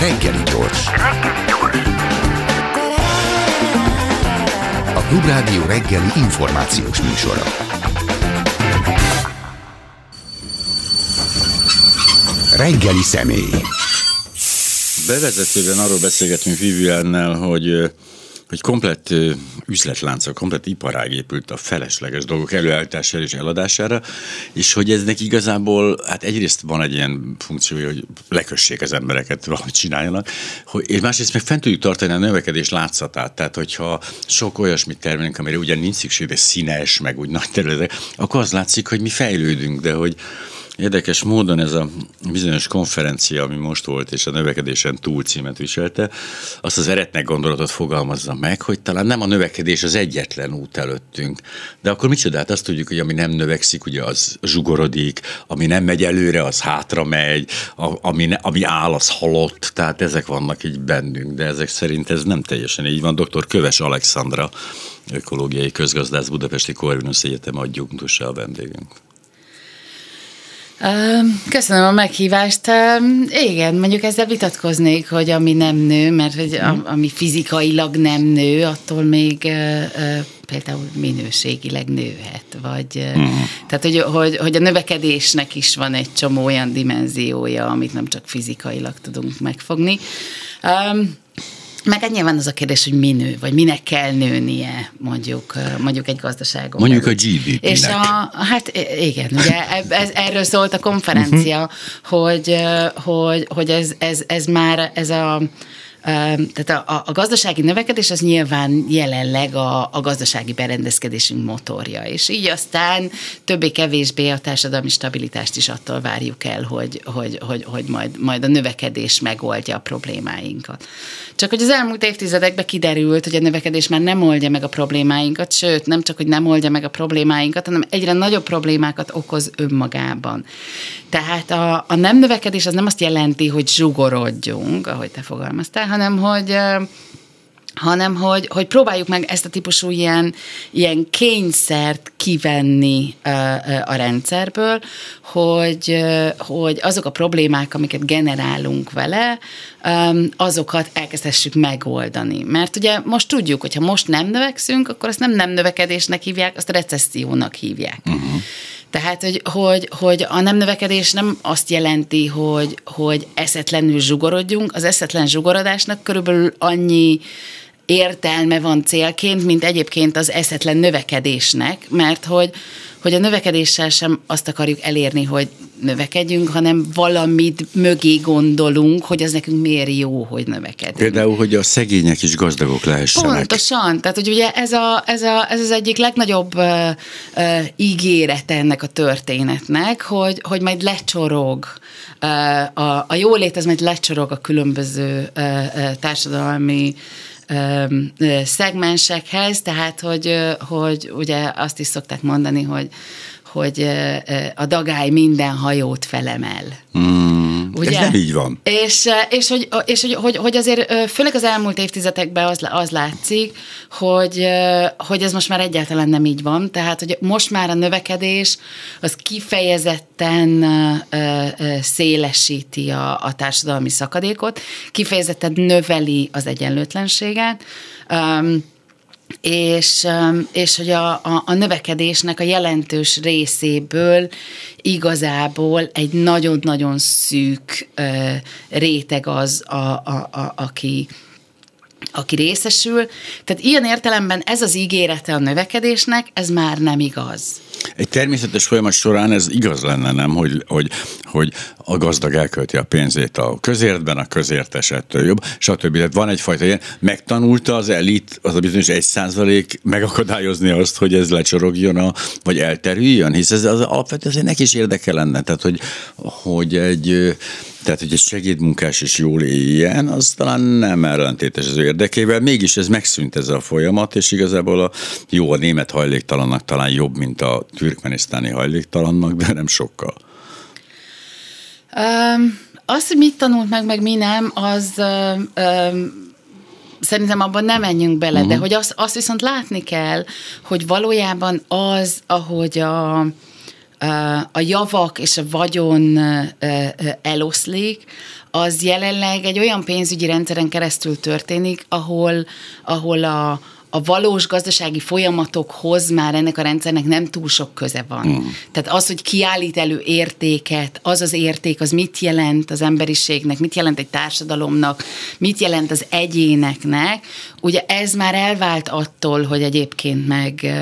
Reggeli gyors. A Klubrádió reggeli információs műsora. Reggeli személy. Bevezetőben arról beszélgetünk Viviannel, hogy hogy komplett üzletlánca, komplett iparág épült a felesleges dolgok előállítására és eladására, és hogy eznek igazából, hát egyrészt van egy ilyen funkciója, hogy lekössék az embereket, valamit csináljanak, hogy, és másrészt meg fent tudjuk tartani a növekedés látszatát, tehát hogyha sok olyasmit termelünk, amire ugye nincs szükség, de színes, meg úgy nagy területek, akkor az látszik, hogy mi fejlődünk, de hogy, Érdekes módon ez a bizonyos konferencia, ami most volt, és a növekedésen túl címet viselte, azt az eretnek gondolatot fogalmazza meg, hogy talán nem a növekedés az egyetlen út előttünk. De akkor micsoda? Hát azt tudjuk, hogy ami nem növekszik, ugye az zsugorodik, ami nem megy előre, az hátra megy, ami, ne, ami áll, az halott, tehát ezek vannak így bennünk, de ezek szerint ez nem teljesen így van. Dr. Köves Alexandra, ökológiai közgazdász Budapesti Corvinus Egyetem adjunktusa a vendégünk. Köszönöm a meghívást. Igen, mondjuk ezzel vitatkoznék, hogy ami nem nő, mert hogy mhm. ami fizikailag nem nő, attól még például minőségileg nőhet. Vagy, uh-huh. Tehát, hogy, hogy, hogy a növekedésnek is van egy csomó olyan dimenziója, amit nem csak fizikailag tudunk megfogni. Um, meg egy nyilván az a kérdés, hogy mi nő, vagy minek kell nőnie mondjuk, mondjuk egy gazdaságon. Mondjuk belül. a GDP-nek. És a, hát igen, ugye ez, erről szólt a konferencia, uh-huh. hogy, hogy, hogy ez, ez, ez már ez a tehát a, a gazdasági növekedés az nyilván jelenleg a, a gazdasági berendezkedésünk motorja, és így aztán többé-kevésbé a társadalmi stabilitást is attól várjuk el, hogy, hogy, hogy, hogy majd, majd a növekedés megoldja a problémáinkat. Csak hogy az elmúlt évtizedekben kiderült, hogy a növekedés már nem oldja meg a problémáinkat, sőt, nem csak, hogy nem oldja meg a problémáinkat, hanem egyre nagyobb problémákat okoz önmagában. Tehát a, a nem növekedés az nem azt jelenti, hogy zsugorodjunk, ahogy te fogalmaztál, hanem hogy hanem hogy, hogy próbáljuk meg ezt a típusú ilyen, ilyen kényszert kivenni a rendszerből, hogy, hogy azok a problémák, amiket generálunk vele, azokat elkezdhessük megoldani. Mert ugye most tudjuk, hogy ha most nem növekszünk, akkor azt nem nem növekedésnek hívják, azt recessziónak hívják. Uh-huh. Tehát, hogy, hogy, hogy a nem növekedés nem azt jelenti, hogy, hogy eszetlenül zsugorodjunk. Az eszetlen zsugorodásnak körülbelül annyi értelme van célként, mint egyébként az eszetlen növekedésnek, mert hogy, hogy a növekedéssel sem azt akarjuk elérni, hogy növekedjünk, hanem valamit mögé gondolunk, hogy az nekünk miért jó, hogy növekedünk. Például, hogy a szegények is gazdagok lehessenek. Pontosan. Tehát, hogy ugye ez, a, ez, a, ez az egyik legnagyobb uh, uh, ígérete ennek a történetnek, hogy, hogy majd lecsorog uh, a, a jólét, ez majd lecsorog a különböző uh, uh, társadalmi szegmensekhez, tehát hogy, hogy ugye azt is szokták mondani, hogy, hogy a dagály minden hajót felemel. Mm. Ugye? Ez nem így van. És, és, hogy, és hogy, hogy, hogy azért főleg az elmúlt évtizedekben az, az látszik, hogy, hogy ez most már egyáltalán nem így van. Tehát, hogy most már a növekedés az kifejezetten szélesíti a, a társadalmi szakadékot, kifejezetten növeli az egyenlőtlenséget. Um, és, és hogy a, a, a növekedésnek a jelentős részéből igazából egy nagyon-nagyon szűk uh, réteg az, a, a, a, aki, aki részesül. Tehát ilyen értelemben ez az ígérete a növekedésnek, ez már nem igaz. Egy természetes folyamat során ez igaz lenne, nem, hogy, hogy, hogy a gazdag elkölti a pénzét a közértben, a közért esettől jobb, stb. Tehát van egyfajta ilyen, megtanulta az elit, az a bizonyos egy százalék megakadályozni azt, hogy ez lecsorogjon, a, vagy elterüljön, hisz ez az alapvetően neki is érdeke lenne, tehát hogy, hogy egy tehát, hogy egy segédmunkás is jól éljen, az talán nem ellentétes az ő érdekével, mégis ez megszűnt ez a folyamat, és igazából a jó a német hajléktalannak talán jobb, mint a türkmenisztáni hajléktalannak, de nem sokkal. Um, azt, hogy mit tanult meg, meg mi nem, az um, szerintem abban nem menjünk bele, uh-huh. de hogy azt, azt viszont látni kell, hogy valójában az, ahogy a a javak és a vagyon eloszlik, az jelenleg egy olyan pénzügyi rendszeren keresztül történik, ahol, ahol a, a valós gazdasági folyamatokhoz már ennek a rendszernek nem túl sok köze van. Mm. Tehát az, hogy kiállít elő értéket, az az érték, az mit jelent az emberiségnek, mit jelent egy társadalomnak, mit jelent az egyéneknek, ugye ez már elvált attól, hogy egyébként meg,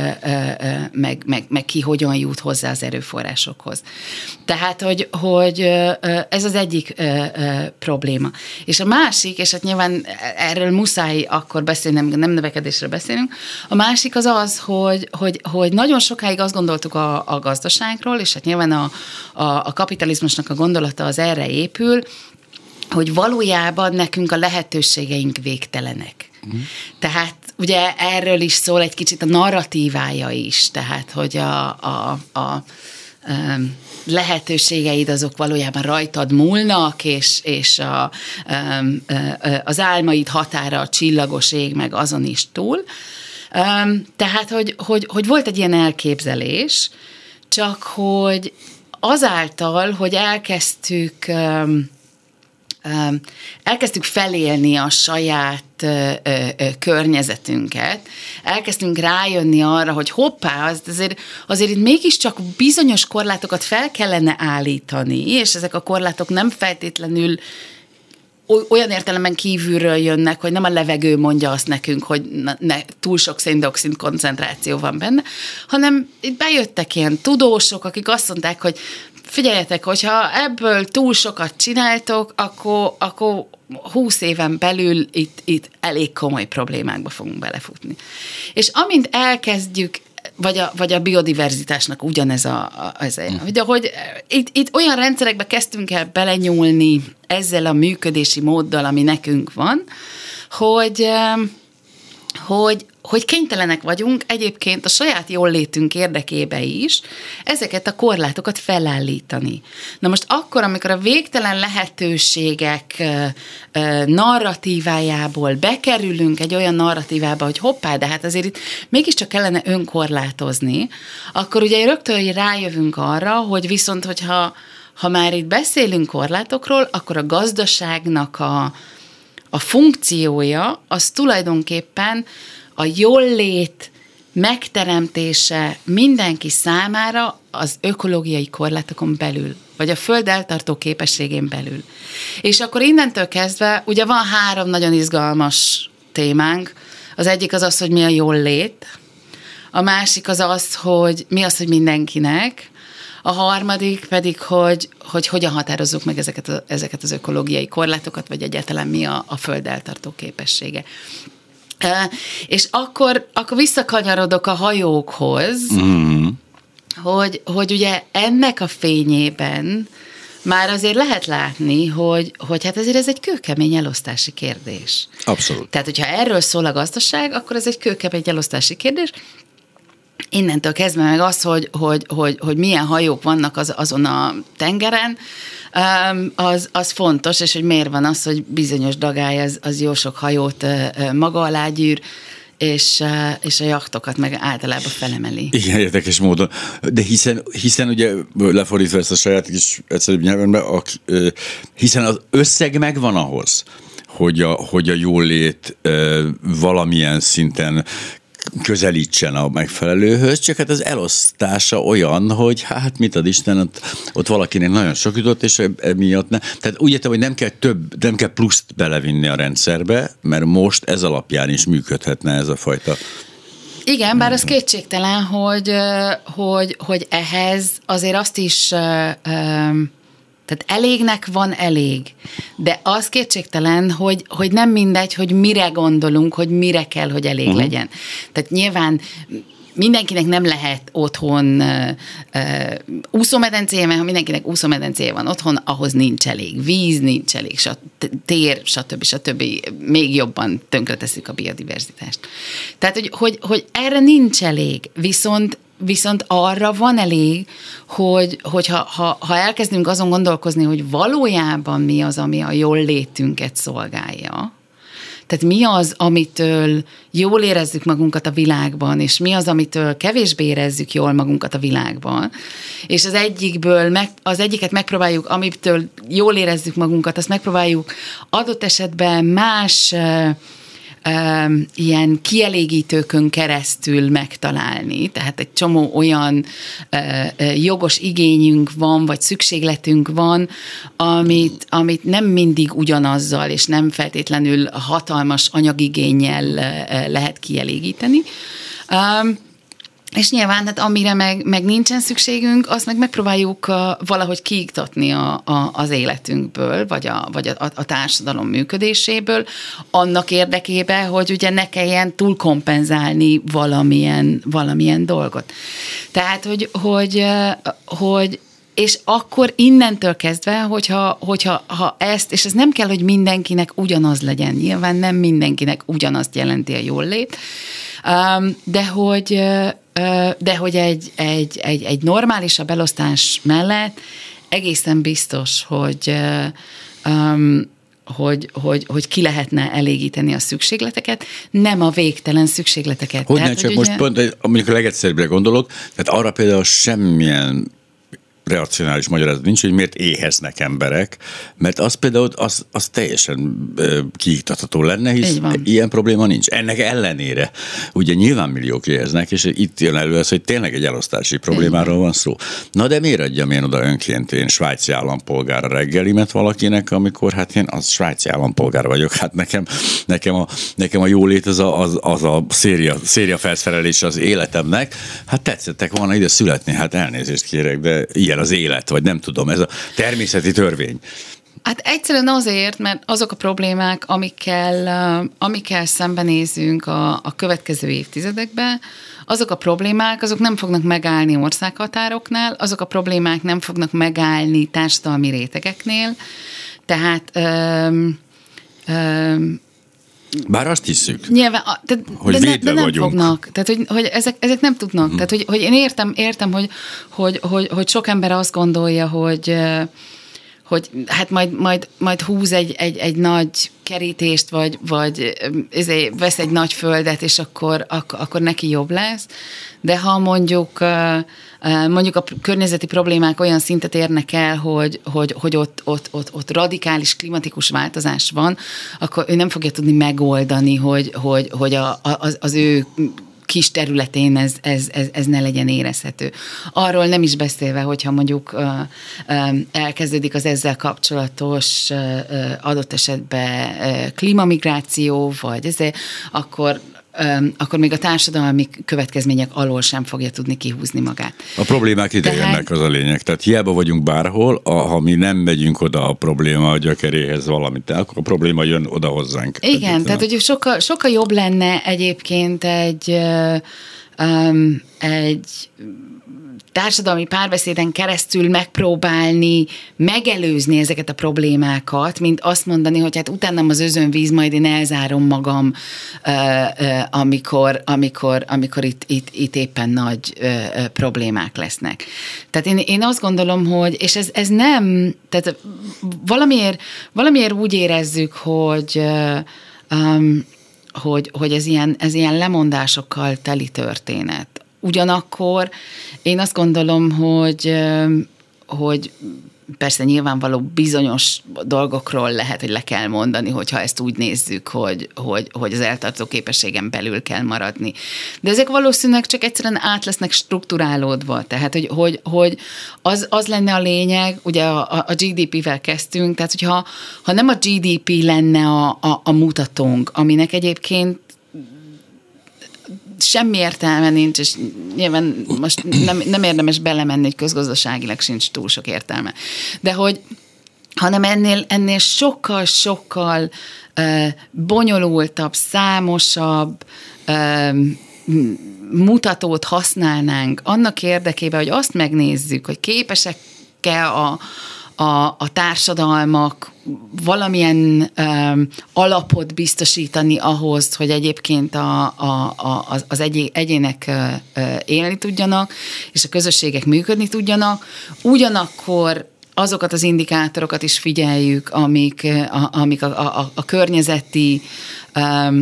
meg, meg, meg ki hogyan jut hozzá az erőforrásokhoz. Tehát, hogy, hogy ez az egyik probléma. És a másik, és hát nyilván erről muszáj akkor beszélni, nem növekedésről beszélünk, a másik az az, hogy, hogy, hogy nagyon sokáig azt gondoltuk a, a gazdaságról, és hát nyilván a, a, a kapitalizmusnak a gondolata az erre épül, hogy valójában nekünk a lehetőségeink végtelenek. Uh-huh. Tehát ugye erről is szól egy kicsit a narratívája is, tehát hogy a, a, a, a lehetőségeid azok valójában rajtad múlnak, és, és a, az álmaid határa a csillagos ég, meg azon is túl. Tehát, hogy, hogy, hogy volt egy ilyen elképzelés, csak hogy azáltal, hogy elkezdtük elkezdtük felélni a saját környezetünket, elkezdtünk rájönni arra, hogy hoppá, az, azért, azért itt mégiscsak bizonyos korlátokat fel kellene állítani, és ezek a korlátok nem feltétlenül olyan értelemben kívülről jönnek, hogy nem a levegő mondja azt nekünk, hogy ne, túl sok széndiokszid koncentráció van benne, hanem itt bejöttek ilyen tudósok, akik azt mondták, hogy figyeljetek, hogyha ebből túl sokat csináltok, akkor, akkor 20 éven belül itt, itt elég komoly problémákba fogunk belefutni. És amint elkezdjük vagy a, vagy a biodiverzitásnak ugyanez a, a, ez a hogy, hogy itt, itt olyan rendszerekbe kezdtünk el belenyúlni ezzel a működési móddal, ami nekünk van, hogy, hogy, hogy kénytelenek vagyunk egyébként a saját jól létünk érdekébe is ezeket a korlátokat felállítani. Na most akkor, amikor a végtelen lehetőségek narratívájából bekerülünk egy olyan narratívába, hogy hoppá, de hát azért itt mégiscsak kellene önkorlátozni, akkor ugye rögtön rájövünk arra, hogy viszont, hogyha ha már itt beszélünk korlátokról, akkor a gazdaságnak a, a funkciója az tulajdonképpen a jól-lét megteremtése mindenki számára az ökológiai korlátokon belül, vagy a föld eltartó képességén belül. És akkor innentől kezdve, ugye van három nagyon izgalmas témánk. Az egyik az az, hogy mi a jól lét, a másik az az, hogy mi az, hogy mindenkinek, a harmadik pedig, hogy, hogy hogyan határozzuk meg ezeket, a, ezeket az ökológiai korlátokat, vagy egyáltalán mi a, a föld eltartó képessége. És akkor, akkor visszakanyarodok a hajókhoz, mm. hogy, hogy ugye ennek a fényében már azért lehet látni, hogy, hogy hát azért ez egy kőkemény elosztási kérdés. Abszolút. Tehát, hogyha erről szól a gazdaság, akkor ez egy kőkemény elosztási kérdés, innentől kezdve meg az, hogy, hogy, hogy, hogy milyen hajók vannak az, azon a tengeren, az, az fontos, és hogy miért van az, hogy bizonyos dagály az, az jó sok hajót maga alá gyűr, és, és a jachtokat meg általában felemeli. Igen, érdekes módon. De hiszen, hiszen ugye lefordítva ezt a saját kis egyszerűbb nyelvenbe, hiszen az összeg megvan ahhoz, hogy a, hogy a jólét valamilyen szinten közelítsen a megfelelőhöz, csak hát az elosztása olyan, hogy hát mit ad Isten, ott, ott valakinek nagyon sok jutott, és emiatt ne. Tehát úgy értem, hogy nem kell több, nem kell pluszt belevinni a rendszerbe, mert most ez alapján is működhetne ez a fajta igen, bár az kétségtelen, hogy, hogy, hogy ehhez azért azt is tehát elégnek van elég, de az kétségtelen, hogy, hogy nem mindegy, hogy mire gondolunk, hogy mire kell, hogy elég uh-huh. legyen. Tehát nyilván mindenkinek nem lehet otthon uh, uh, úszómedencéje, mert ha mindenkinek úszómedencéje van otthon, ahhoz nincs elég víz, nincs elég sat, tér, stb. stb. Még jobban tönkreteszük a biodiverzitást. Tehát, hogy, hogy, hogy erre nincs elég, viszont viszont arra van elég, hogy, hogy ha, ha, ha elkezdünk azon gondolkozni, hogy valójában mi az, ami a jól létünket szolgálja, tehát mi az, amitől jól érezzük magunkat a világban, és mi az, amitől kevésbé érezzük jól magunkat a világban, és az egyikből, meg, az egyiket megpróbáljuk, amitől jól érezzük magunkat, azt megpróbáljuk adott esetben más ilyen kielégítőkön keresztül megtalálni. Tehát egy csomó olyan jogos igényünk van, vagy szükségletünk van, amit, amit nem mindig ugyanazzal, és nem feltétlenül hatalmas anyagigényel lehet kielégíteni. És nyilván, hát amire meg, meg nincsen szükségünk, azt meg megpróbáljuk valahogy kiiktatni a, a, az életünkből, vagy, a, vagy a, a társadalom működéséből, annak érdekében, hogy ugye ne kelljen túlkompenzálni valamilyen, valamilyen dolgot. Tehát, hogy, hogy, hogy és akkor innentől kezdve, hogyha, hogyha ha ezt, és ez nem kell, hogy mindenkinek ugyanaz legyen, nyilván nem mindenkinek ugyanazt jelenti a jól lét, de hogy de hogy egy, egy, egy, egy normálisabb elosztás mellett egészen biztos, hogy um, hogy, hogy, hogy ki lehetne elégíteni a szükségleteket, nem a végtelen szükségleteket. Hogy tehát, csak hogy most ugye... pont, mondjuk a legegyszerűbbre gondolok, tehát arra például semmilyen reakcionális magyarázat nincs, hogy miért éheznek emberek, mert az például az, az teljesen kiiktatható lenne, hisz ilyen probléma nincs. Ennek ellenére ugye nyilván milliók éheznek, és itt jön elő az, hogy tényleg egy elosztási problémáról van szó. Na de miért adjam én oda önként én svájci állampolgár reggelimet valakinek, amikor hát én az svájci állampolgár vagyok, hát nekem, nekem, a, nekem a jólét az a, az, az a széria, széria felszerelés az életemnek, hát tetszettek volna ide születni, hát elnézést kérek, de ilyen ilyen az élet, vagy nem tudom, ez a természeti törvény. Hát egyszerűen azért, mert azok a problémák, amikkel, amikkel szembenézünk a, a következő évtizedekben, azok a problémák, azok nem fognak megállni országhatároknál, azok a problémák nem fognak megállni társadalmi rétegeknél, tehát öm, öm, bár azt hiszük. Nyilván, de, hogy de, ne, de nem vagyunk. fognak. Tehát, hogy, hogy ezek, ezek nem tudnak. Hmm. Tehát, hogy, hogy én értem, értem hogy, hogy, hogy, hogy sok ember azt gondolja, hogy hogy hát majd, majd, majd húz egy, egy, egy nagy kerítést, vagy, vagy ezért vesz egy nagy földet, és akkor, akkor, akkor neki jobb lesz. De ha mondjuk mondjuk a környezeti problémák olyan szintet érnek el, hogy, hogy, hogy ott, ott, ott, ott radikális klimatikus változás van, akkor ő nem fogja tudni megoldani, hogy, hogy, hogy a, az, az ő kis területén ez, ez, ez, ez ne legyen érezhető. Arról nem is beszélve, hogyha mondjuk elkezdődik az ezzel kapcsolatos adott esetben klímamigráció, vagy ezért, akkor akkor még a társadalmi következmények alól sem fogja tudni kihúzni magát. A problémák ide Tehát... jönnek, az a lényeg. Tehát hiába vagyunk bárhol, a, ha mi nem megyünk oda a probléma a gyökeréhez valamit, akkor a probléma jön oda hozzánk. Igen, tehát, tehát hogy sokkal, sokkal jobb lenne egyébként egy, um, egy társadalmi párbeszéden keresztül megpróbálni megelőzni ezeket a problémákat, mint azt mondani, hogy hát utánam az özönvíz, majd én elzárom magam, amikor, amikor, amikor itt, itt, itt éppen nagy problémák lesznek. Tehát én, én azt gondolom, hogy, és ez, ez nem, tehát valamiért, valamiért úgy érezzük, hogy um, hogy, hogy ez, ilyen, ez ilyen lemondásokkal teli történet. Ugyanakkor én azt gondolom, hogy, hogy persze nyilvánvaló bizonyos dolgokról lehet, hogy le kell mondani, hogyha ezt úgy nézzük, hogy, hogy, hogy az eltartó képességen belül kell maradni. De ezek valószínűleg csak egyszerűen át lesznek strukturálódva, tehát hogy, hogy, hogy az, az lenne a lényeg, ugye a, a GDP-vel kezdtünk, tehát hogyha ha nem a GDP lenne a, a, a mutatónk, aminek egyébként semmi értelme nincs, és nyilván most nem, nem érdemes belemenni, hogy közgazdaságilag sincs túl sok értelme. De hogy hanem ennél, ennél sokkal, sokkal uh, bonyolultabb, számosabb uh, mutatót használnánk annak érdekében, hogy azt megnézzük, hogy képesek-e a, a, a társadalmak valamilyen ö, alapot biztosítani ahhoz, hogy egyébként a, a, a, az egy, egyének ö, élni tudjanak, és a közösségek működni tudjanak. Ugyanakkor azokat az indikátorokat is figyeljük, amik, a, amik a, a, a környezeti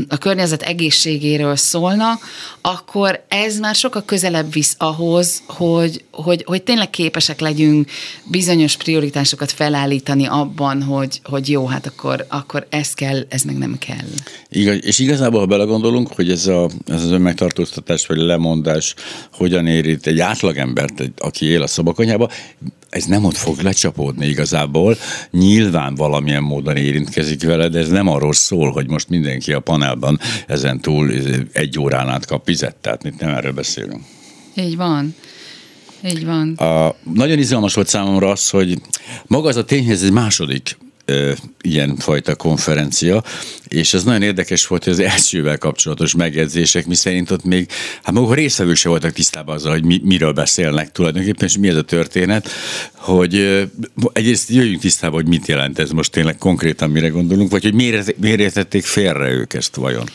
a környezet egészségéről szólnak, akkor ez már sokkal közelebb visz ahhoz, hogy, hogy, hogy tényleg képesek legyünk bizonyos prioritásokat felállítani abban, hogy, hogy jó, hát akkor, akkor ez kell, ez meg nem kell. Igaz, és igazából, ha belegondolunk, hogy ez, a, ez az önmegtartóztatás vagy lemondás hogyan érít egy átlagembert, aki él a szobakonyába, ez nem ott fog lecsapódni igazából. Nyilván valamilyen módon érintkezik vele, de ez nem arról szól, hogy most mindenki a panelban ezen túl egy órán át kap vizet, tehát mit nem erről beszélünk. Így van. Így van. A, nagyon izgalmas volt számomra az, hogy maga az a tényhez egy második ilyen fajta konferencia, és ez nagyon érdekes volt, hogy az elsővel kapcsolatos megjegyzések, mi szerint ott még, hát maguk részvevők se voltak tisztában azzal, hogy mi, miről beszélnek tulajdonképpen, és mi ez a történet, hogy egyrészt jöjjünk tisztába, hogy mit jelent ez most tényleg konkrétan, mire gondolunk, vagy hogy miért, miért értették félre ők ezt vajon?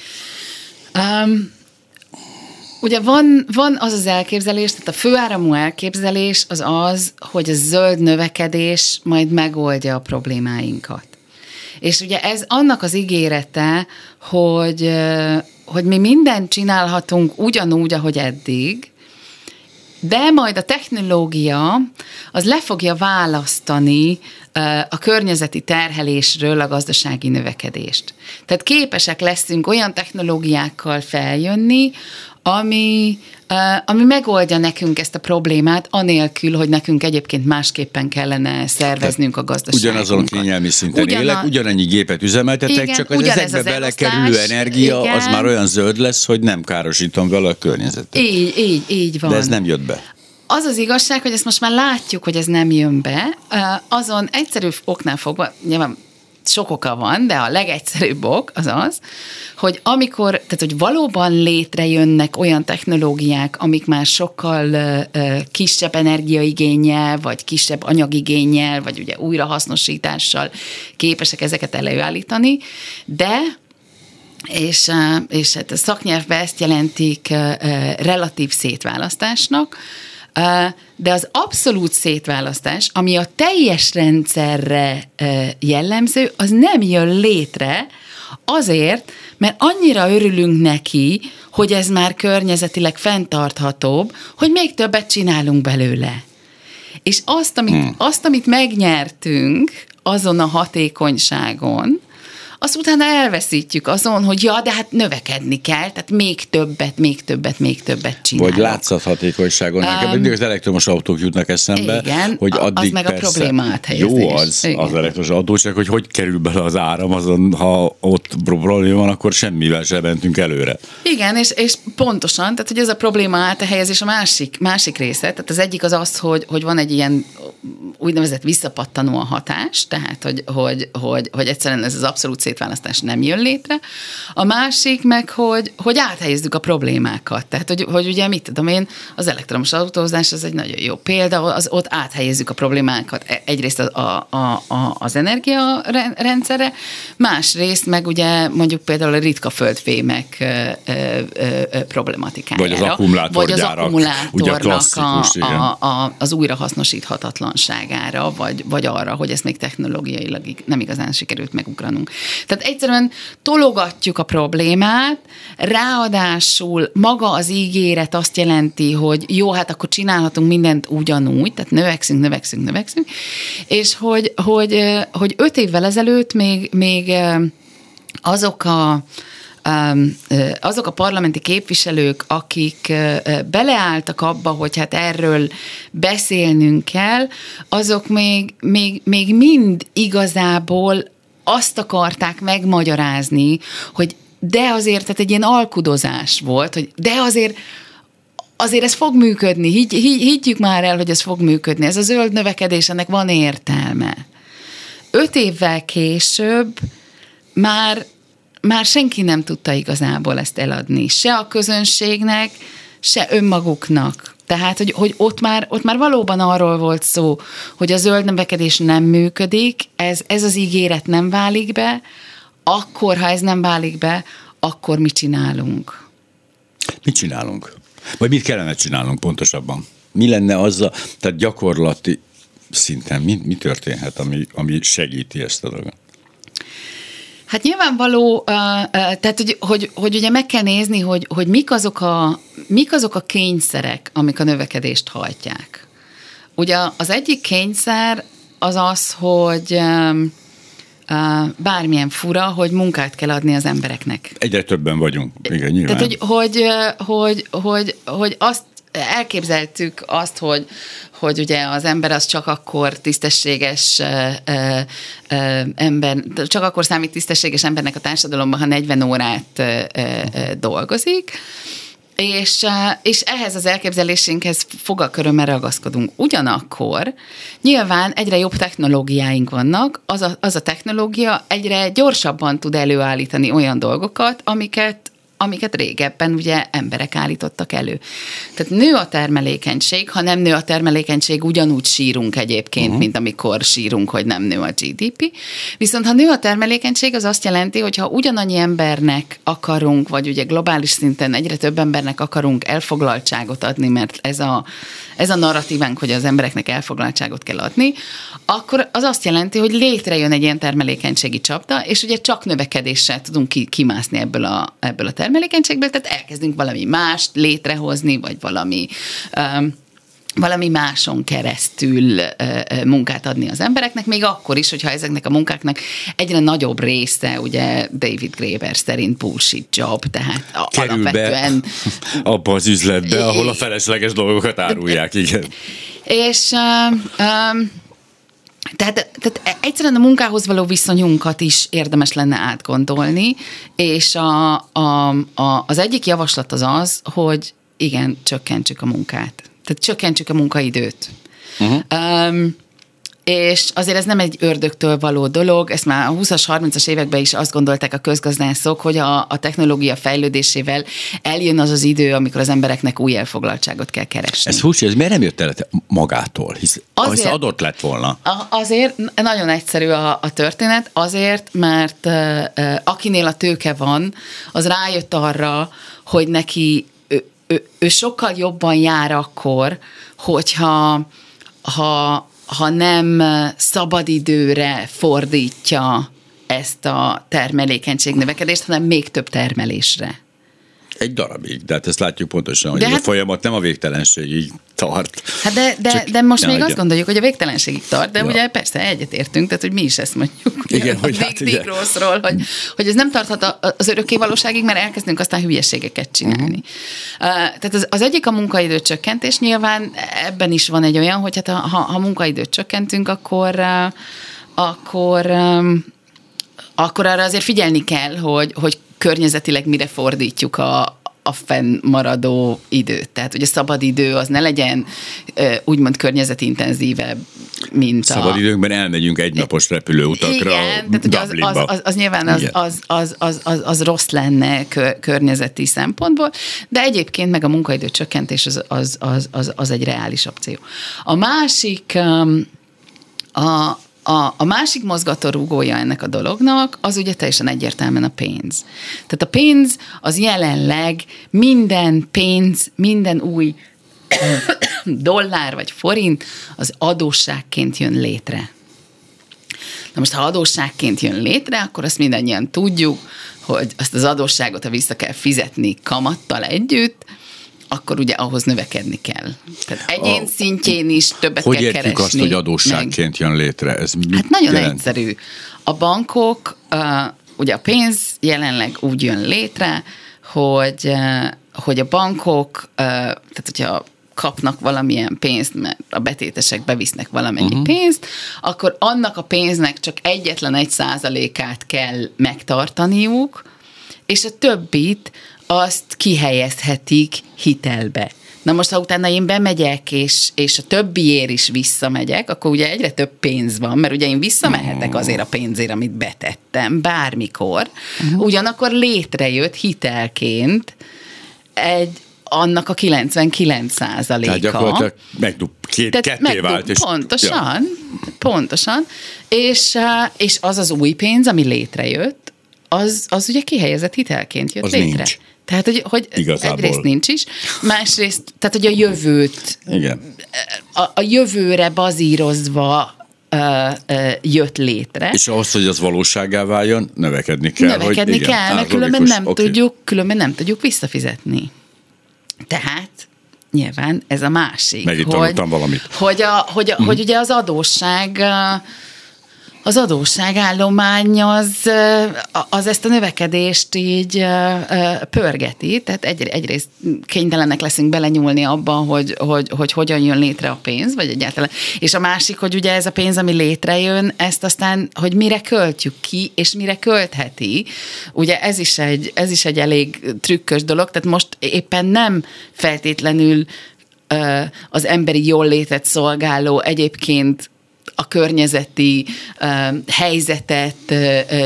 Um, Ugye van, van az az elképzelés, tehát a főáramú elképzelés az az, hogy a zöld növekedés majd megoldja a problémáinkat. És ugye ez annak az ígérete, hogy, hogy mi mindent csinálhatunk ugyanúgy, ahogy eddig, de majd a technológia az le fogja választani a környezeti terhelésről a gazdasági növekedést. Tehát képesek leszünk olyan technológiákkal feljönni, ami, ami megoldja nekünk ezt a problémát, anélkül, hogy nekünk egyébként másképpen kellene szerveznünk a gazdaságunkat. Ugyanazon a kényelmi szinten Ugyan élek, ugyanannyi gépet üzemeltetek, igen, csak az ezekbe az belekerülő energia igen. az már olyan zöld lesz, hogy nem károsítom vele a környezetet. Így, így, így van. De ez nem jött be. Az az igazság, hogy ezt most már látjuk, hogy ez nem jön be, azon egyszerű oknál fogva, nyilván sok oka van, de a legegyszerűbb ok az az, hogy amikor, tehát hogy valóban létrejönnek olyan technológiák, amik már sokkal uh, kisebb energiaigényel, vagy kisebb anyagigényel, vagy ugye újrahasznosítással képesek ezeket előállítani, de és, és hát a szaknyelvben ezt jelentik relatív szétválasztásnak, de az abszolút szétválasztás, ami a teljes rendszerre jellemző, az nem jön létre azért, mert annyira örülünk neki, hogy ez már környezetileg fenntarthatóbb, hogy még többet csinálunk belőle. És azt, amit, hmm. azt, amit megnyertünk azon a hatékonyságon, azt utána elveszítjük azon, hogy ja, de hát növekedni kell, tehát még többet, még többet, még többet csinálok. Vagy látszathatékonyságon. Um, Nekem mindig az elektromos autók jutnak eszembe, igen, hogy addig az meg persze, a problémát Jó az, igen. az elektromos autó, csak hogy hogy kerül bele az áram azon, ha ott probléma van, akkor semmivel sem mentünk előre. Igen, és, és pontosan, tehát hogy ez a probléma áthelyezés a másik, másik része. Tehát az egyik az az, hogy, hogy van egy ilyen úgynevezett visszapattanó a hatás, tehát hogy, hogy, hogy, hogy egyszerűen ez az abszolút szétválasztás nem jön létre. A másik meg, hogy, hogy áthelyezzük a problémákat. Tehát, hogy, hogy ugye mit tudom én, az elektromos autózás az egy nagyon jó példa, az ott áthelyezzük a problémákat e, egyrészt a, a, a, az energiarendszerre, másrészt meg ugye mondjuk például a ritka földfémek problematikájára. Vagy az akkumulátorgyárak. Vagy az akkumulátornak a, a, a, az újrahasznosíthatatlanságára, vagy, vagy arra, hogy ezt még technológiailag nem igazán sikerült megugranunk. Tehát egyszerűen tologatjuk a problémát, ráadásul maga az ígéret azt jelenti, hogy jó, hát akkor csinálhatunk mindent ugyanúgy, tehát növekszünk, növekszünk, növekszünk, és hogy, hogy, hogy öt évvel ezelőtt még, még azok a azok a parlamenti képviselők, akik beleálltak abba, hogy hát erről beszélnünk kell, azok még, még, még mind igazából azt akarták megmagyarázni, hogy de azért, tehát egy ilyen alkudozás volt, hogy de azért azért ez fog működni, Higy, higy, higgyük már el, hogy ez fog működni, ez a zöld növekedés, ennek van értelme. Öt évvel később már, már senki nem tudta igazából ezt eladni, se a közönségnek, se önmaguknak. Tehát, hogy, hogy ott, már, ott már valóban arról volt szó, hogy a zöld növekedés nem működik, ez, ez az ígéret nem válik be, akkor, ha ez nem válik be, akkor mit csinálunk? Mit csinálunk? Vagy mit kellene csinálnunk pontosabban? Mi lenne a, tehát gyakorlati szinten mi, mi történhet, ami, ami segíti ezt a dolgot? Hát nyilvánvaló, tehát hogy, hogy, hogy ugye meg kell nézni, hogy, hogy mik, azok a, mik azok a kényszerek, amik a növekedést hajtják. Ugye az egyik kényszer az az, hogy bármilyen fura, hogy munkát kell adni az embereknek. Egyre többen vagyunk, igen, nyilván. Tehát, hogy, hogy, hogy, hogy, hogy azt elképzeltük azt, hogy, hogy ugye az ember az csak akkor tisztességes ö, ö, ember, csak akkor számít tisztességes embernek a társadalomban, ha 40 órát ö, ö, dolgozik, és, és ehhez az elképzelésünkhez fogakörömmel ragaszkodunk. Ugyanakkor nyilván egyre jobb technológiáink vannak, az a, az a technológia egyre gyorsabban tud előállítani olyan dolgokat, amiket amiket régebben ugye emberek állítottak elő. Tehát nő a termelékenység, ha nem nő a termelékenység, ugyanúgy sírunk egyébként, uh-huh. mint amikor sírunk, hogy nem nő a GDP. Viszont ha nő a termelékenység, az azt jelenti, hogy ha ugyanannyi embernek akarunk, vagy ugye globális szinten egyre több embernek akarunk elfoglaltságot adni, mert ez a, ez a narratívánk, hogy az embereknek elfoglaltságot kell adni, akkor az azt jelenti, hogy létrejön egy ilyen termelékenységi csapda, és ugye csak növekedéssel tudunk ki, kimászni ebből a, ebből a termelékenységből, tehát elkezdünk valami mást létrehozni, vagy valami um, valami máson keresztül munkát adni az embereknek, még akkor is, hogyha ezeknek a munkáknak egyre nagyobb része, ugye David Graeber szerint bullshit job, tehát Kerül alapvetően... Be abba az üzletbe, ahol a felesleges dolgokat árulják, igen. És um, tehát, tehát egyszerűen a munkához való viszonyunkat is érdemes lenne átgondolni, és a, a, a, az egyik javaslat az az, hogy igen, csökkentsük a munkát. Tehát csökkentsük a munkaidőt. Uh-huh. Um, és azért ez nem egy ördögtől való dolog, ezt már a 20-as, 30-as években is azt gondolták a közgazdászok, hogy a, a technológia fejlődésével eljön az az idő, amikor az embereknek új elfoglaltságot kell keresni. Ez furcsa, ez miért nem jött el magától? Hisz azért, az adott lett volna. Azért, nagyon egyszerű a, a történet, azért, mert uh, akinél a tőke van, az rájött arra, hogy neki ő, ő, ő sokkal jobban jár akkor, hogyha ha ha nem szabadidőre fordítja ezt a termelékenység növekedést, hanem még több termelésre. Egy darabig, de hát ezt látjuk pontosan, hogy de hát, a folyamat nem a végtelenségig tart. Hát de, de, de most még azt gondoljuk, hogy a végtelenségig tart, de ja. ugye persze egyetértünk, tehát hogy mi is ezt mondjuk. Igen, hogy hát, Dick Rossról, hogy, hogy ez nem tarthat az örökké valóságig, mert elkezdünk aztán hülyeségeket csinálni. Uh-huh. Uh, tehát az, az egyik a munkaidő csökkentés, nyilván ebben is van egy olyan, hogy hát ha, ha munkaidőt csökkentünk, akkor uh, akkor um, akkor arra azért figyelni kell, hogy, hogy környezetileg mire fordítjuk a, a fennmaradó időt. Tehát, hogy a szabad idő az ne legyen úgymond környezetintenzívebb, mint szabad a... Szabad időnkben elmegyünk egynapos repülőutakra Igen, tehát ugye az, az, az, az nyilván az, az, az, az, az, az rossz lenne környezeti szempontból, de egyébként meg a munkaidő csökkentés az, az, az, az, az egy reális opció. A másik a, a, a másik mozgatórugója ennek a dolognak, az ugye teljesen egyértelműen a pénz. Tehát a pénz az jelenleg minden pénz, minden új dollár vagy forint az adósságként jön létre. Na most, ha adósságként jön létre, akkor azt mindannyian tudjuk, hogy azt az adósságot, ha vissza kell fizetni kamattal együtt, akkor ugye ahhoz növekedni kell. Tehát egyén a, szintjén is többet hogy kell keresni. Hogy azt, hogy adósságként meg. jön létre? Ez hát nagyon jelent? egyszerű. A bankok, uh, ugye a pénz jelenleg úgy jön létre, hogy, uh, hogy a bankok, uh, tehát hogyha kapnak valamilyen pénzt, mert a betétesek bevisznek valamennyi uh-huh. pénzt, akkor annak a pénznek csak egyetlen egy százalékát kell megtartaniuk, és a többit azt kihelyezhetik hitelbe. Na most, ha utána én bemegyek, és, és a többiért is visszamegyek, akkor ugye egyre több pénz van, mert ugye én visszamehetek azért a pénzért, amit betettem, bármikor. Uh-huh. Ugyanakkor létrejött hitelként egy annak a 99 százaléka. Tehát gyakorlatilag megdub, két, Tehát ketté megdub, vált. És, pontosan, ja. pontosan. És, és az az új pénz, ami létrejött, az, az ugye kihelyezett hitelként jött az létre. Nincs. Tehát, hogy, hogy Igazából. egyrészt nincs is, másrészt, tehát, hogy a jövőt, Igen. a, a jövőre bazírozva ö, ö, jött létre. És ahhoz, hogy az valóságá váljon, növekedni kell. Növekedni hogy, igen, kell, mert különben nem, oké. tudjuk, különben nem tudjuk visszafizetni. Tehát nyilván ez a másik. Megint hogy, valamit. Hogy, a, hogy, a, hogy ugye az adósság az adósságállomány az, az ezt a növekedést így pörgeti, tehát egy, egyrészt kénytelenek leszünk belenyúlni abban, hogy, hogy, hogy hogyan jön létre a pénz, vagy egyáltalán. És a másik, hogy ugye ez a pénz, ami létrejön, ezt aztán, hogy mire költjük ki, és mire költheti. Ugye ez is egy, ez is egy elég trükkös dolog, tehát most éppen nem feltétlenül az emberi jólétet szolgáló egyébként környezeti helyzetet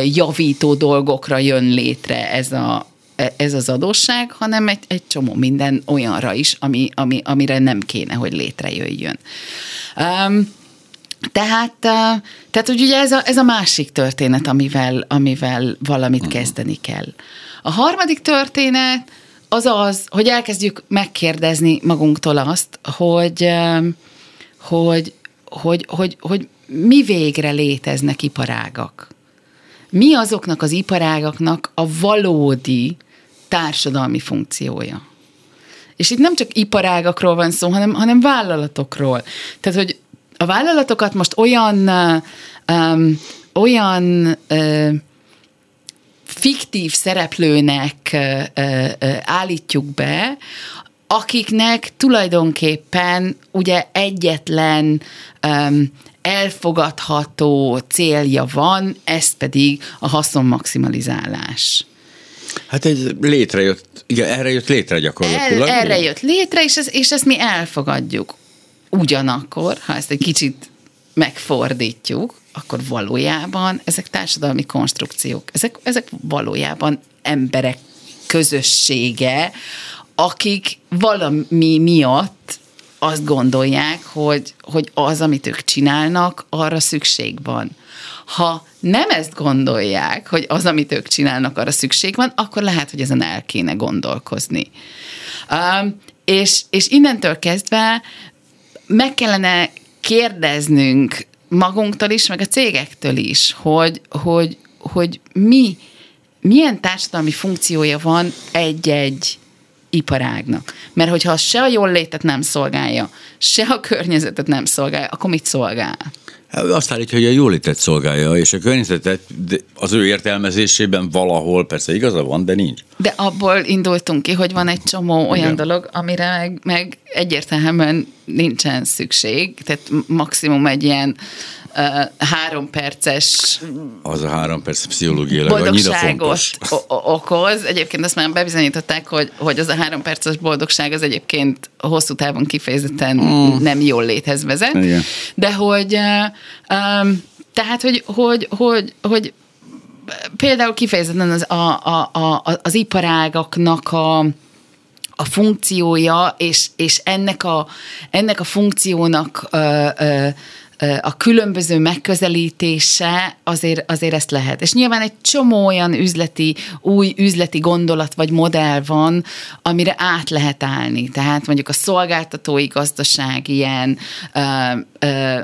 javító dolgokra jön létre ez, a, ez az adósság, hanem egy, egy csomó minden olyanra is, ami, ami, amire nem kéne, hogy létrejöjjön. Um, tehát, uh, tehát hogy ugye ez a, ez a másik történet, amivel, amivel valamit kezdeni kell. A harmadik történet az az, hogy elkezdjük megkérdezni magunktól azt, hogy, hogy hogy, hogy, hogy mi végre léteznek iparágak. Mi azoknak az iparágaknak a valódi társadalmi funkciója. És itt nem csak iparágakról van szó, hanem, hanem vállalatokról. Tehát, hogy a vállalatokat most olyan, um, olyan uh, fiktív szereplőnek állítjuk be, akiknek tulajdonképpen ugye egyetlen um, elfogadható célja van, ez pedig a haszonmaximalizálás. Hát egy létrejött, igen, erre jött létre gyakorlatilag. El, erre jött létre, és, ez, és ezt mi elfogadjuk. Ugyanakkor, ha ezt egy kicsit megfordítjuk, akkor valójában ezek társadalmi konstrukciók, ezek, ezek valójában emberek közössége, akik valami miatt azt gondolják, hogy, hogy az, amit ők csinálnak, arra szükség van. Ha nem ezt gondolják, hogy az, amit ők csinálnak, arra szükség van, akkor lehet, hogy ezen el kéne gondolkozni. Um, és, és innentől kezdve meg kellene kérdeznünk magunktól is, meg a cégektől is, hogy, hogy, hogy mi, milyen társadalmi funkciója van egy-egy iparágnak. Mert hogyha se a jól létet nem szolgálja, se a környezetet nem szolgálja, akkor mit szolgál? Hát Azt állítja, hogy a jólétet szolgálja, és a környezetet az ő értelmezésében valahol persze igaza van, de nincs. De abból indultunk ki, hogy van egy csomó olyan Igen. dolog, amire meg, meg egyértelműen nincsen szükség, tehát maximum egy ilyen három perces Az a három perc pszichológiailag annyira fontos. okoz. Egyébként azt már bebizonyították, hogy, hogy az a három perces boldogság az egyébként hosszú távon kifejezetten mm. nem jól léthez vezet. Igen. De hogy um, tehát, hogy, hogy, hogy, hogy például kifejezetten az, a, a, a, az iparágaknak a, a funkciója, és, és ennek, a, ennek a funkciónak ö, ö, a különböző megközelítése azért, azért ezt lehet. És nyilván egy csomó olyan üzleti, új üzleti gondolat vagy modell van, amire át lehet állni. Tehát mondjuk a szolgáltatói gazdaság ilyen,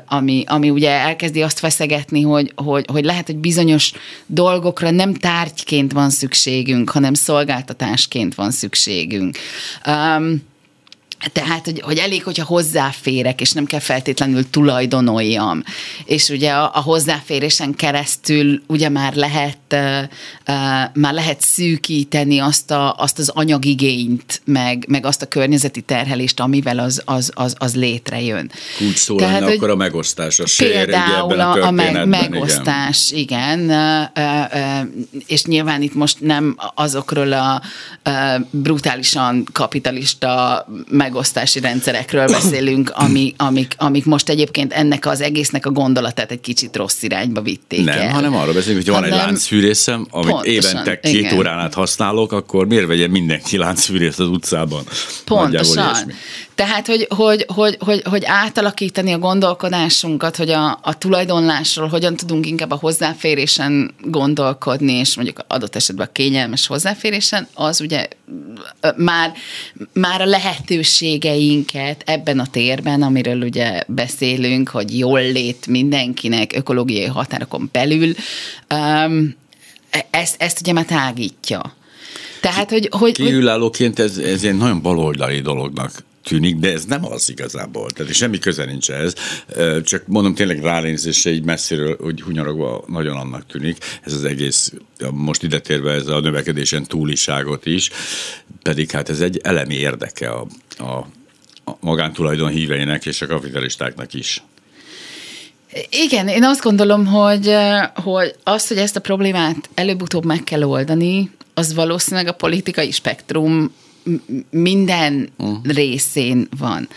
ami, ami ugye elkezdi azt feszegetni, hogy, hogy, hogy lehet, hogy bizonyos dolgokra nem tárgyként van szükségünk, hanem szolgáltatásként van szükségünk. Um, tehát, hogy, hogy elég, hogyha hozzáférek, és nem kell feltétlenül tulajdonoljam. És ugye a, a hozzáférésen keresztül ugye már lehet, uh, uh, már lehet szűkíteni azt, a, azt az anyagigényt, meg, meg azt a környezeti terhelést, amivel az, az, az, az létrejön. Úgy szól lenne, akkor a megosztás, a ugye Például ebben a, a, a meg, megosztás, igen. igen. Ö, És nyilván itt most nem azokról a brutálisan kapitalista megosztási rendszerekről beszélünk, ami, amik, amik most egyébként ennek az egésznek a gondolatát egy kicsit rossz irányba vitték Nem, el. hanem arra beszélünk, hogy van egy Hanem- láncfűrészem, amit Pontosan, évente két igen. órán át használok, akkor miért vegye mindenki láncfűrészt az utcában? Pontosan. Tehát, hogy, hogy, hogy, hogy, hogy átalakítani a gondolkodásunkat, hogy a, a tulajdonlásról hogyan tudunk inkább a hozzáférésen gondolkodni, és mondjuk adott esetben a kényelmes hozzáférésen, az ugye már, már a lehetőségeinket ebben a térben, amiről ugye beszélünk, hogy jól lét mindenkinek ökológiai határokon belül, um, ezt, ezt ugye már tágítja. Tehát, hogy... hogy Kívülállóként ez, ez egy nagyon baloldali dolognak tűnik, de ez nem az igazából. Tehát semmi köze nincs ez. Csak mondom tényleg ránézésre így messziről, hogy hunyarogva nagyon annak tűnik. Ez az egész, most ide térve ez a növekedésen túliságot is, pedig hát ez egy elemi érdeke a, a, a magántulajdon híveinek és a kapitalistáknak is. Igen, én azt gondolom, hogy, hogy azt, hogy ezt a problémát előbb-utóbb meg kell oldani, az valószínűleg a politikai spektrum minden uh. részén van.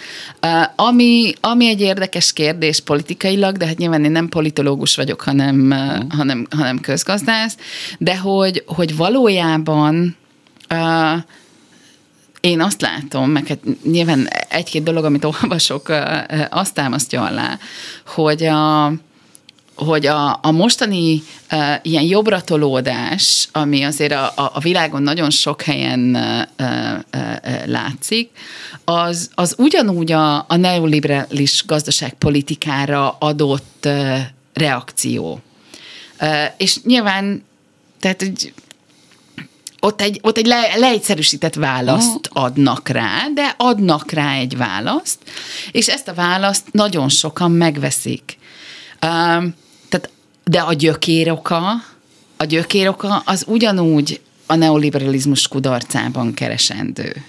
Uh, ami, ami egy érdekes kérdés politikailag, de hát nyilván én nem politológus vagyok, hanem, uh. hanem, hanem közgazdász, de hogy, hogy valójában uh, én azt látom, meg hát nyilván egy-két dolog, amit olvasok, azt támasztja alá, hogy a, hogy a, a mostani uh, ilyen jobbratolódás, ami azért a, a világon nagyon sok helyen uh, uh, látszik, az, az ugyanúgy a, a neoliberális gazdaságpolitikára adott uh, reakció. Uh, és nyilván, tehát hogy ott egy, ott egy le, leegyszerűsített választ adnak rá, de adnak rá egy választ, és ezt a választ nagyon sokan megveszik. Um, de a gyökéroka, a gyökéroka az ugyanúgy a neoliberalizmus kudarcában keresendő.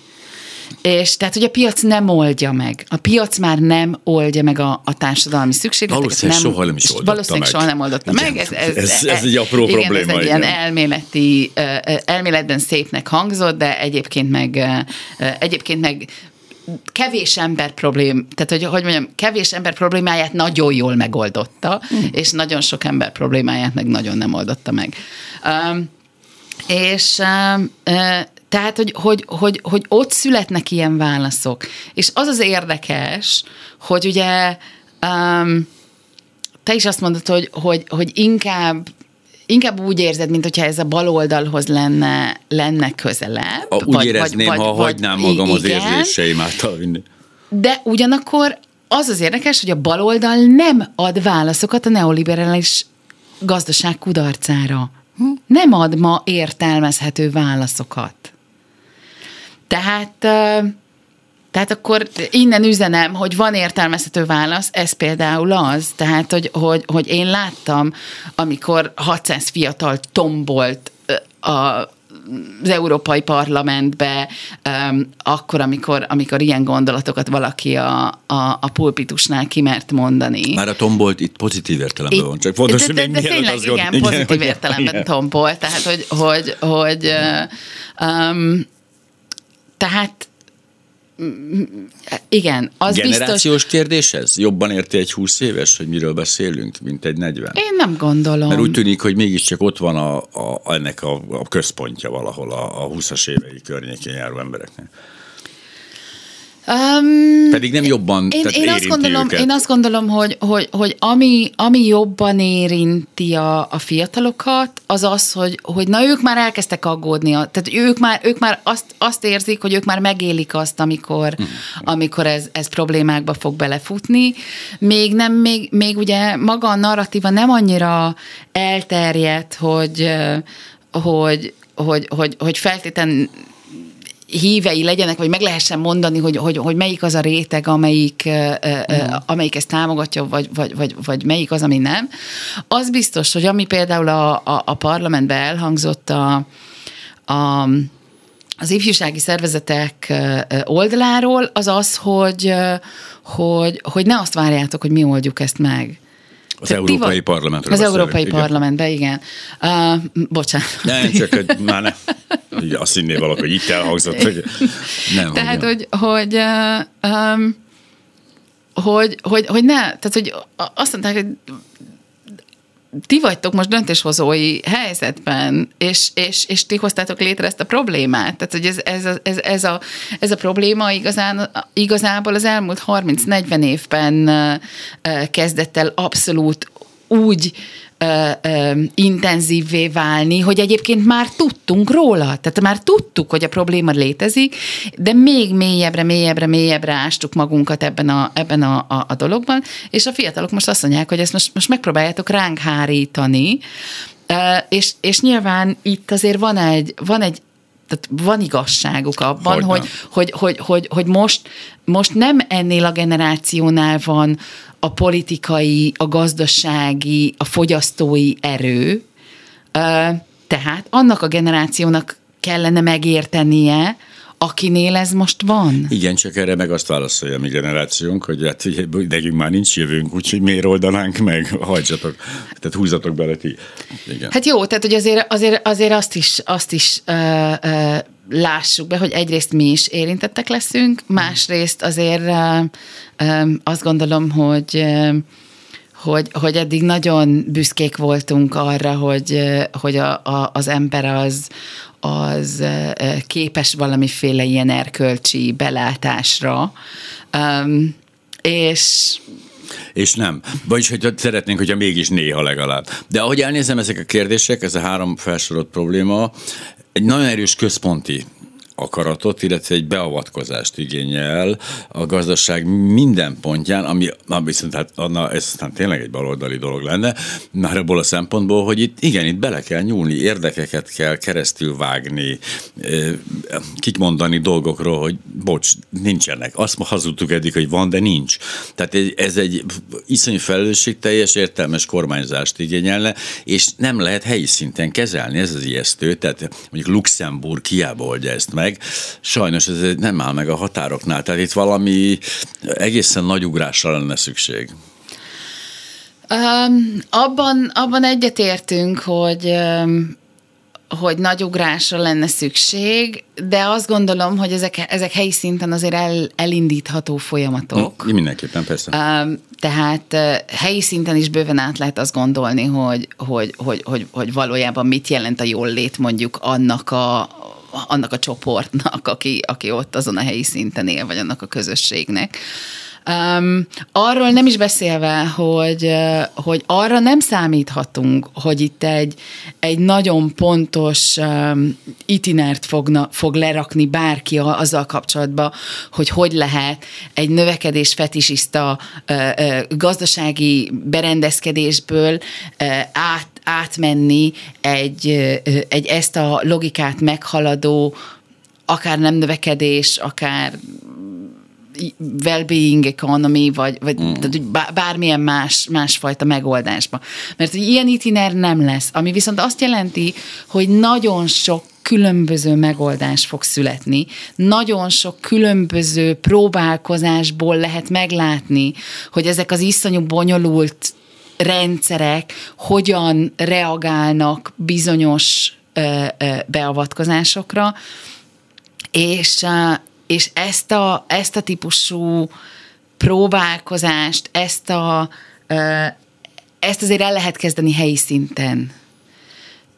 És tehát, hogy a piac nem oldja meg. A piac már nem oldja meg a, a társadalmi szükségleteket. Valószínűleg nem, soha nem is oldotta Valószínűleg meg. soha nem oldotta igen. meg. Ez, ez, ez, ez egy apró igen, probléma. Ez egy igen. ilyen elméleti, elméletben szépnek hangzott, de egyébként meg, egyébként meg kevés ember problém, tehát hogy, hogy mondjam, kevés ember problémáját nagyon jól megoldotta, mm. és nagyon sok ember problémáját meg nagyon nem oldotta meg. Um, és um, uh, tehát, hogy, hogy, hogy, hogy ott születnek ilyen válaszok. És az az érdekes, hogy ugye um, te is azt mondod, hogy, hogy, hogy inkább inkább úgy érzed, mint hogyha ez a baloldalhoz lenne, lenne közelebb. A, úgy vagy, érezném, vagy, ha vagy, hagynám magam igen, az érzéseim által vinni. De ugyanakkor az az érdekes, hogy a baloldal nem ad válaszokat a neoliberális gazdaság kudarcára. Hm? Nem ad ma értelmezhető válaszokat. Tehát, tehát akkor innen üzenem, hogy van értelmezhető válasz, ez például az, tehát, hogy, hogy, hogy én láttam, amikor 600 fiatal tombolt a az Európai Parlamentbe, um, akkor, amikor, amikor ilyen gondolatokat valaki a, a, a pulpitusnál kimert mondani. Már a tombolt itt pozitív értelemben itt, van, csak fontos, de, de, de, de tényleg, az igen, igen, pozitív igen, értelemben igen. tombolt, tehát, hogy, hogy, hogy um, tehát igen, az Generációs biztos... kérdés ez? Jobban érti egy 20 éves, hogy miről beszélünk, mint egy 40? Én nem gondolom. Mert úgy tűnik, hogy mégiscsak ott van a, a, ennek a, a központja valahol a, a 20-as évei környékén járó embereknek. Um, Pedig nem jobban én, én, azt gondolom, őket. én azt gondolom, hogy, hogy, hogy ami, ami jobban érinti a, a fiatalokat, az az, hogy, hogy na ők már elkezdtek aggódni. Tehát ők már, ők már azt, azt érzik, hogy ők már megélik azt, amikor, hmm. amikor ez, ez problémákba fog belefutni. Még nem, még, még ugye maga a narratíva nem annyira elterjedt, hogy, hogy, hogy, hogy, hogy feltétlenül hívei legyenek, vagy meg lehessen mondani, hogy, hogy, hogy melyik az a réteg, amelyik, mm. amelyik ezt támogatja, vagy, vagy, vagy, vagy melyik az, ami nem. Az biztos, hogy ami például a, a, a parlamentben elhangzott a, a az ifjúsági szervezetek oldaláról az az, hogy, hogy, hogy ne azt várjátok, hogy mi oldjuk ezt meg. Az Te Európai Parlamentről Az Európai igen. Parlamentben, igen. Uh, bocsánat. Nem, csak hogy már ne. Azt hinné valaki, hogy itt elhangzott, hogy nem. Tehát, hogy, hogy, uh, um, hogy, hogy, hogy ne, tehát, hogy azt mondták, hogy ti vagytok most döntéshozói helyzetben, és, és, és ti hoztátok létre ezt a problémát. Tehát, hogy ez, ez, a, ez, ez, a, ez a probléma igazán, igazából az elmúlt 30-40 évben kezdett el abszolút úgy ö, ö, intenzívvé válni, hogy egyébként már tudtunk róla, tehát már tudtuk, hogy a probléma létezik, de még mélyebbre, mélyebbre, mélyebbre ástuk magunkat ebben a, ebben a, a, a dologban, és a fiatalok most azt mondják, hogy ezt most, most megpróbáljátok ránk hárítani, és, és nyilván itt azért van egy, van egy tehát van igazságuk abban, hogy, hogy, hogy, hogy, hogy most, most nem ennél a generációnál van a politikai, a gazdasági, a fogyasztói erő, tehát annak a generációnak kellene megértenie, akinél ez most van? Igen, csak erre meg azt válaszolja a mi generációnk, hogy hát ugye, nekünk már nincs jövőnk, úgyhogy miért oldanánk meg, hajtsatok, tehát húzatok bele ti. Igen. Hát jó, tehát hogy azért, azért, azért azt is, azt is uh, uh, lássuk be, hogy egyrészt mi is érintettek leszünk, másrészt azért azt gondolom, hogy hogy, hogy eddig nagyon büszkék voltunk arra, hogy, hogy a, a, az ember az, az képes valamiféle ilyen erkölcsi belátásra, um, és és nem. Vagyis, hogy szeretnénk, hogyha mégis néha legalább. De ahogy elnézem ezek a kérdések, ez a három felsorolt probléma, egy nagyon erős központi akaratot, illetve egy beavatkozást igényel a gazdaság minden pontján, ami, viszont hát na, ez aztán tényleg egy baloldali dolog lenne, már abból a szempontból, hogy itt igen, itt bele kell nyúlni, érdekeket kell keresztül vágni, mondani dolgokról, hogy bocs, nincsenek. Azt hazudtuk eddig, hogy van, de nincs. Tehát ez egy iszonyú felelősségteljes, értelmes kormányzást igényelne, és nem lehet helyi szinten kezelni, ez az ijesztő. Tehát mondjuk Luxemburg hiába oldja ezt meg, meg. Sajnos ez nem áll meg a határoknál, tehát itt valami egészen nagy ugrásra lenne szükség. Um, abban, abban egyetértünk, hogy um, hogy nagy ugrásra lenne szükség, de azt gondolom, hogy ezek, ezek helyi szinten azért el, elindítható folyamatok. Hm, mindenképpen, persze. Um, tehát uh, helyi szinten is bőven át lehet azt gondolni, hogy, hogy, hogy, hogy, hogy valójában mit jelent a jól lét mondjuk annak a, annak a csoportnak, aki, aki ott azon a helyi szinten él, vagy annak a közösségnek. Um, arról nem is beszélve, hogy, hogy arra nem számíthatunk, hogy itt egy, egy nagyon pontos um, itinert fogna, fog lerakni bárki azzal kapcsolatban, hogy hogy lehet egy növekedés fetisiszta uh, uh, gazdasági berendezkedésből uh, át, átmenni egy, egy ezt a logikát meghaladó, akár nem növekedés, akár well-being economy, vagy, vagy mm. tehát, bármilyen más, másfajta megoldásba. Mert hogy ilyen itiner nem lesz, ami viszont azt jelenti, hogy nagyon sok különböző megoldás fog születni. Nagyon sok különböző próbálkozásból lehet meglátni, hogy ezek az iszonyú bonyolult rendszerek hogyan reagálnak bizonyos beavatkozásokra, és, és ezt, a, ezt a típusú próbálkozást, ezt, a, ezt azért el lehet kezdeni helyi szinten.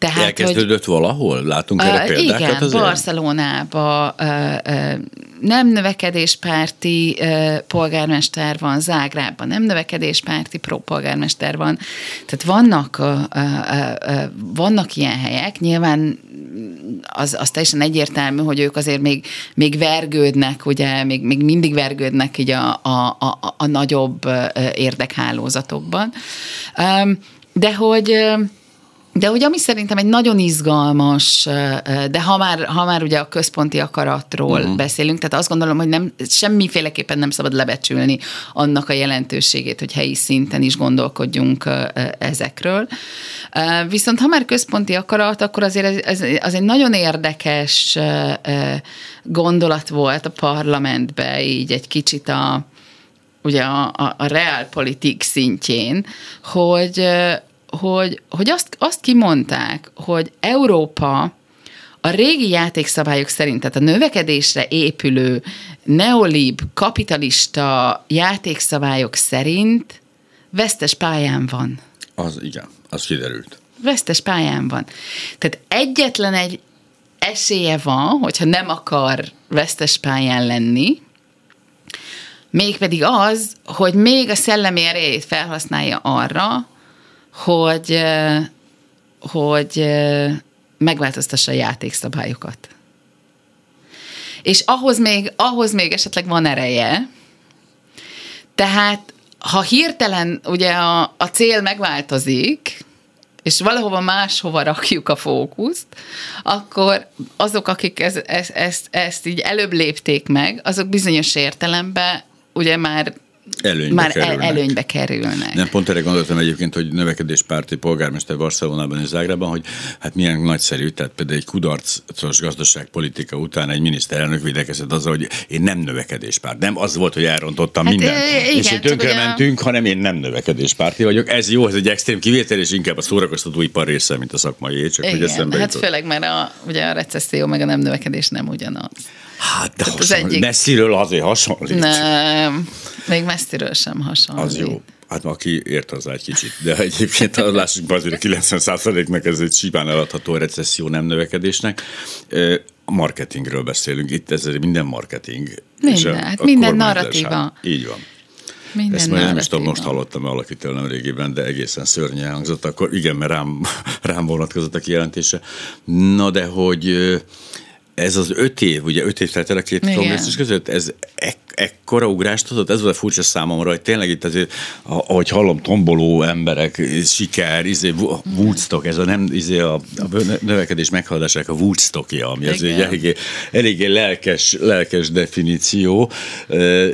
Tehát, Elkezdődött hogy, valahol? Látunk erre uh, példákat Igen, azért? Barcelonába uh, uh, nem növekedéspárti uh, polgármester van, Zágrában nem növekedéspárti polgármester van. Tehát vannak, uh, uh, uh, vannak ilyen helyek, nyilván az, az teljesen egyértelmű, hogy ők azért még, még vergődnek, ugye, még, még mindig vergődnek így a, a, a, a nagyobb érdekhálózatokban. Um, de hogy de hogy ami szerintem egy nagyon izgalmas, de ha már, ha már ugye a központi akaratról uh-huh. beszélünk, tehát azt gondolom, hogy nem, semmiféleképpen nem szabad lebecsülni annak a jelentőségét, hogy helyi szinten is gondolkodjunk ezekről. Viszont ha már központi akarat, akkor azért ez, ez az egy nagyon érdekes gondolat volt a parlamentbe, így egy kicsit a, ugye a, a, a realpolitik szintjén, hogy, hogy, hogy azt, azt kimondták, hogy Európa a régi játékszabályok szerint, tehát a növekedésre épülő neolib, kapitalista játékszabályok szerint vesztes pályán van. Az igen, az kiderült. Vesztes pályán van. Tehát egyetlen egy esélye van, hogyha nem akar vesztes pályán lenni, mégpedig az, hogy még a szellemi erejét felhasználja arra, hogy, hogy megváltoztassa a játékszabályokat. És ahhoz még, ahhoz még esetleg van ereje, tehát ha hirtelen ugye a, a cél megváltozik, és valahova máshova rakjuk a fókuszt, akkor azok, akik ez, ez, ezt, ezt így előbb lépték meg, azok bizonyos értelemben ugye már Előnybe már kerülnek. előnybe kerülnek. Nem, pont erre gondoltam egyébként, hogy növekedéspárti polgármester Barcelonában és Zágrában, hogy hát milyen nagyszerű, tehát például egy kudarcos gazdaságpolitika után egy miniszterelnök védekezett azzal, hogy én nem növekedéspárt. Nem az volt, hogy elrontottam Hát, mindent. igen, és hogy tönkre a- hanem én nem növekedéspárti vagyok. Ez jó, ez egy extrém kivétel, és inkább a szórakoztatóipar része, mint a szakmai, csak hogy Igen, eszembe hát jutott. főleg, mert a, ugye a recesszió meg a nem növekedés nem ugyanaz. Hát, de az hasonlít. egyik- messziről azért hasonlít. Nem, még messziről sem hasonlít. Az jó. Hát aki ért az egy kicsit. De egyébként a lássuk be azért a 90%-nak ez egy simán eladható recesszió nem növekedésnek. A marketingről beszélünk. Itt ez minden marketing. Minden, És a- hát a minden narratíva. Így van. Minden Ezt majd nem is tudom, most hallottam valakitől nem régiben, de egészen szörnyen hangzott. Akkor igen, mert rám, rám vonatkozott a kijelentése. Na de hogy ez az öt év, ugye öt év telt el a két kongresszus között, ez ek, ekkora ugrást hozott, ez volt a furcsa számomra, hogy tényleg itt azért, ahogy hallom, tomboló emberek, siker, izé, Wo- Woodstock, ez a nem, izé a, a növekedés meghaladásának a Woodstockja, ami az egy eléggé, eléggé lelkes, lelkes definíció.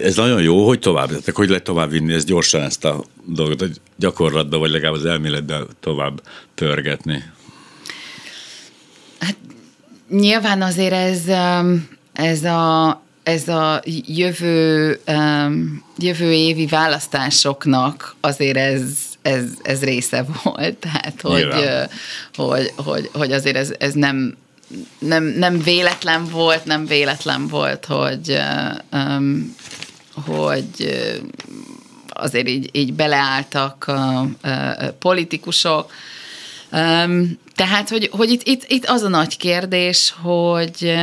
Ez nagyon jó, hogy tovább, tehát hogy lehet tovább vinni ezt gyorsan ezt a dolgot, hogy gyakorlatba, vagy legalább az elméletben tovább pörgetni. Nyilván azért ez, um, ez a, ez a jövő, um, jövő évi választásoknak azért ez, ez, ez része volt. Tehát, hogy, hogy, hogy, hogy azért ez, ez nem, nem, nem véletlen volt, nem véletlen volt, hogy, um, hogy azért így, így beleálltak a, a, a politikusok. Um, tehát, hogy, hogy itt, itt, itt az a nagy kérdés, hogy,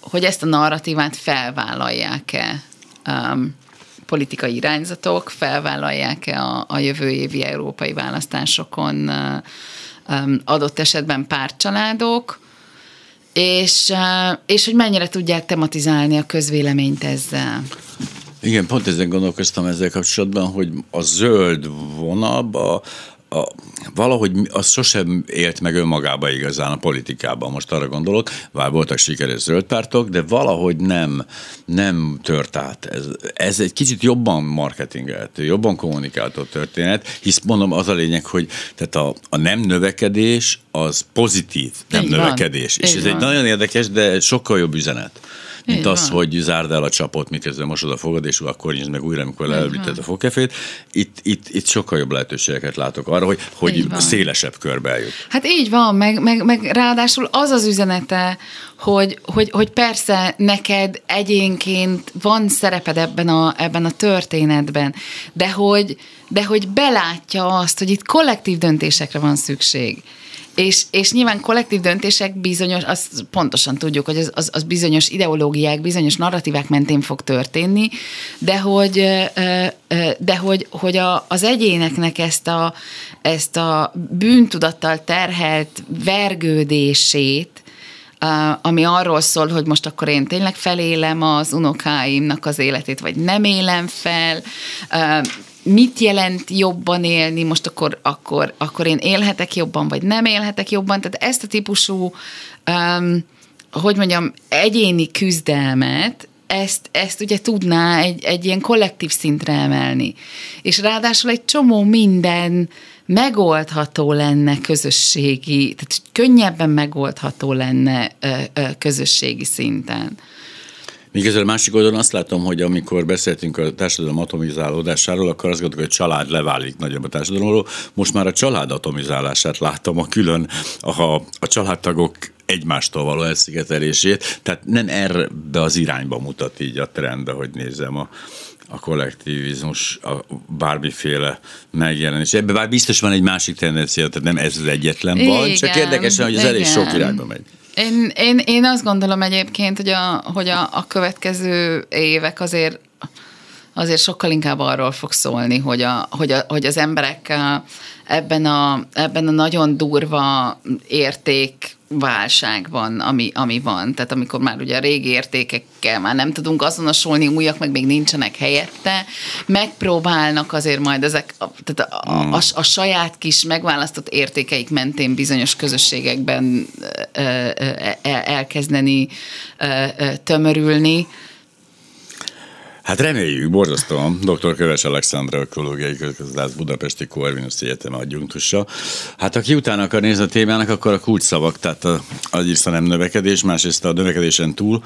hogy ezt a narratívát felvállalják-e um, politikai irányzatok, felvállalják-e a, a jövő évi európai választásokon um, adott esetben pártcsaládok, és, uh, és hogy mennyire tudják tematizálni a közvéleményt ezzel. Igen, pont ezen gondolkoztam ezzel kapcsolatban, hogy a zöld vonalba a, valahogy az sosem élt meg önmagába igazán a politikában, most arra gondolok, bár voltak sikeres zöld pártok, de valahogy nem, nem tört át. Ez, ez egy kicsit jobban marketingelhető, jobban kommunikálható történet, hisz mondom az a lényeg, hogy tehát a, a nem növekedés az pozitív nem Így van. növekedés. És Így ez egy van. nagyon érdekes, de sokkal jobb üzenet. Mint Így az, van. hogy zárd el a csapot, miközben mosod a fogad, és akkor nyisd meg újra, amikor leelvíted a fogkefét. Itt, itt, itt sokkal jobb lehetőségeket látok arra, hogy, hogy szélesebb körbe eljut. Hát így van, meg, meg, meg ráadásul az az üzenete, hogy, hogy, hogy persze neked egyénként van szereped ebben a, ebben a történetben, de hogy, de hogy belátja azt, hogy itt kollektív döntésekre van szükség. És, és nyilván kollektív döntések bizonyos, azt pontosan tudjuk, hogy az, az, az bizonyos ideológiák, bizonyos narratívák mentén fog történni, de hogy, de hogy, hogy a, az egyéneknek ezt a, ezt a bűntudattal terhelt vergődését, ami arról szól, hogy most akkor én tényleg felélem az unokáimnak az életét, vagy nem élem fel, mit jelent jobban élni, most akkor, akkor, akkor én élhetek jobban, vagy nem élhetek jobban, tehát ezt a típusú, um, hogy mondjam, egyéni küzdelmet, ezt, ezt ugye tudná egy, egy ilyen kollektív szintre emelni. És ráadásul egy csomó minden megoldható lenne közösségi, tehát könnyebben megoldható lenne ö, ö, közösségi szinten. A másik oldalon azt látom, hogy amikor beszéltünk a társadalom atomizálódásáról, akkor azt gondoltuk, hogy a család leválik nagyobb a társadalomról. Most már a család atomizálását látom, a külön a, a családtagok egymástól való elszigetelését. Tehát nem erre az irányba mutat így a trend, ahogy nézem a, a kollektivizmus, a bármiféle megjelenés. Ebben bár biztos van egy másik tendencia, tehát nem ez az egyetlen van, igen, csak érdekesen, hogy ez elég sok irányba megy. Én, én, én azt gondolom egyébként, hogy a, hogy a, a következő évek azért azért sokkal inkább arról fog szólni, hogy, a, hogy, a, hogy az emberek ebben a, ebben a nagyon durva érték válságban, ami, ami van. Tehát amikor már ugye a régi értékekkel már nem tudunk azonosulni, újak meg még nincsenek helyette, megpróbálnak azért majd ezek, tehát a, a, a, a saját kis megválasztott értékeik mentén bizonyos közösségekben elkezdeni tömörülni, Hát reméljük, borzasztóan. Dr. Köves Alexandra, ökológiai közgazdász, Budapesti Corvinus Egyetem adjunktusa. Hát aki utána akar nézni a témának, akkor a kulcsszavak, tehát a, a nem növekedés, másrészt a növekedésen túl,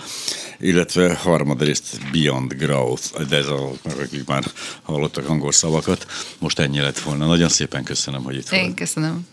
illetve harmadrészt Beyond Growth, de ez a, akik már hallottak angol szavakat, most ennyi lett volna. Nagyon szépen köszönöm, hogy itt Én köszönöm.